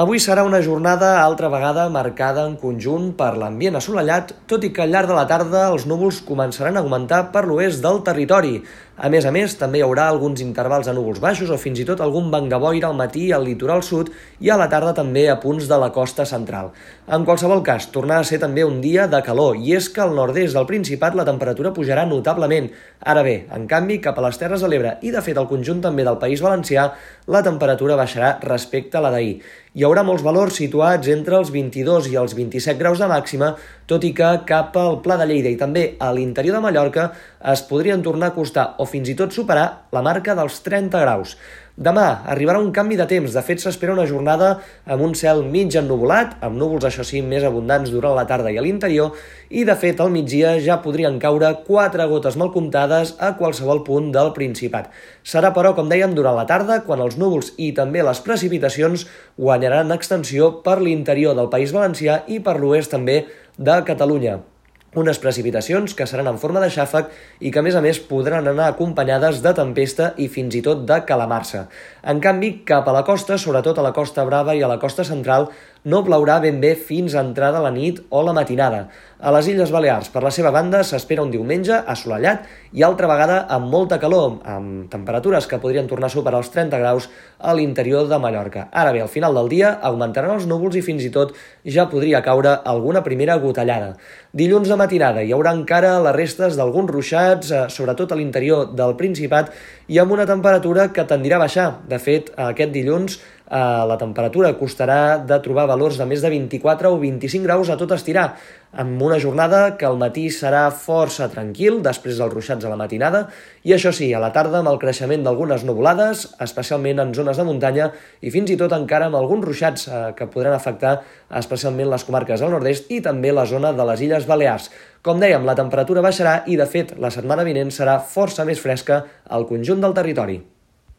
Avui serà una jornada altra vegada marcada en conjunt per l'ambient assolellat, tot i que al llarg de la tarda els núvols començaran a augmentar per l'oest del territori. A més a més, també hi haurà alguns intervals de núvols baixos o fins i tot algun banc de boira al matí al litoral sud i a la tarda també a punts de la costa central. En qualsevol cas, tornarà a ser també un dia de calor i és que al nord-est del Principat la temperatura pujarà notablement. Ara bé, en canvi, cap a les Terres de l'Ebre i de fet al conjunt també del País Valencià, la temperatura baixarà respecte a la d'ahir. Hi haurà molts valors situats entre els 22 i els 27 graus de màxima, tot i que cap al Pla de Lleida i també a l'interior de Mallorca es podrien tornar a costar o fins i tot superar la marca dels 30 graus. Demà arribarà un canvi de temps. De fet, s'espera una jornada amb un cel mig ennuvolat, amb núvols, això sí, més abundants durant la tarda i a l'interior, i de fet, al migdia ja podrien caure quatre gotes mal comptades a qualsevol punt del Principat. Serà, però, com dèiem, durant la tarda, quan els núvols i també les precipitacions guanyaran extensió per l'interior del País Valencià i per l'oest també de Catalunya unes precipitacions que seran en forma de xàfec i que, a més a més, podran anar acompanyades de tempesta i fins i tot de calamarsa. En canvi, cap a la costa, sobretot a la Costa Brava i a la costa central, no plaurà ben bé fins a entrada la nit o la matinada. A les Illes Balears, per la seva banda, s'espera un diumenge assolellat i altra vegada amb molta calor, amb temperatures que podrien tornar a superar els 30 graus a l'interior de Mallorca. Ara bé, al final del dia augmentaran els núvols i fins i tot ja podria caure alguna primera gotellada. Dilluns de matinada hi haurà encara les restes d'alguns ruixats, eh, sobretot a l'interior del Principat, i amb una temperatura que tendirà a baixar. De fet, aquest dilluns eh, la temperatura costarà de trobar valors de més de 24 o 25 graus a tot estirar, amb una jornada que al matí serà força tranquil, després dels ruixats a la matinada, i això sí, a la tarda amb el creixement d'algunes nuvolades, especialment en zones de muntanya, i fins i tot encara amb alguns ruixats eh, que podran afectar especialment les comarques del nord-est i també la zona de les Illes Balears. Com dèiem, la temperatura baixarà i, de fet, la setmana vinent serà força més fresca al conjunt del territori.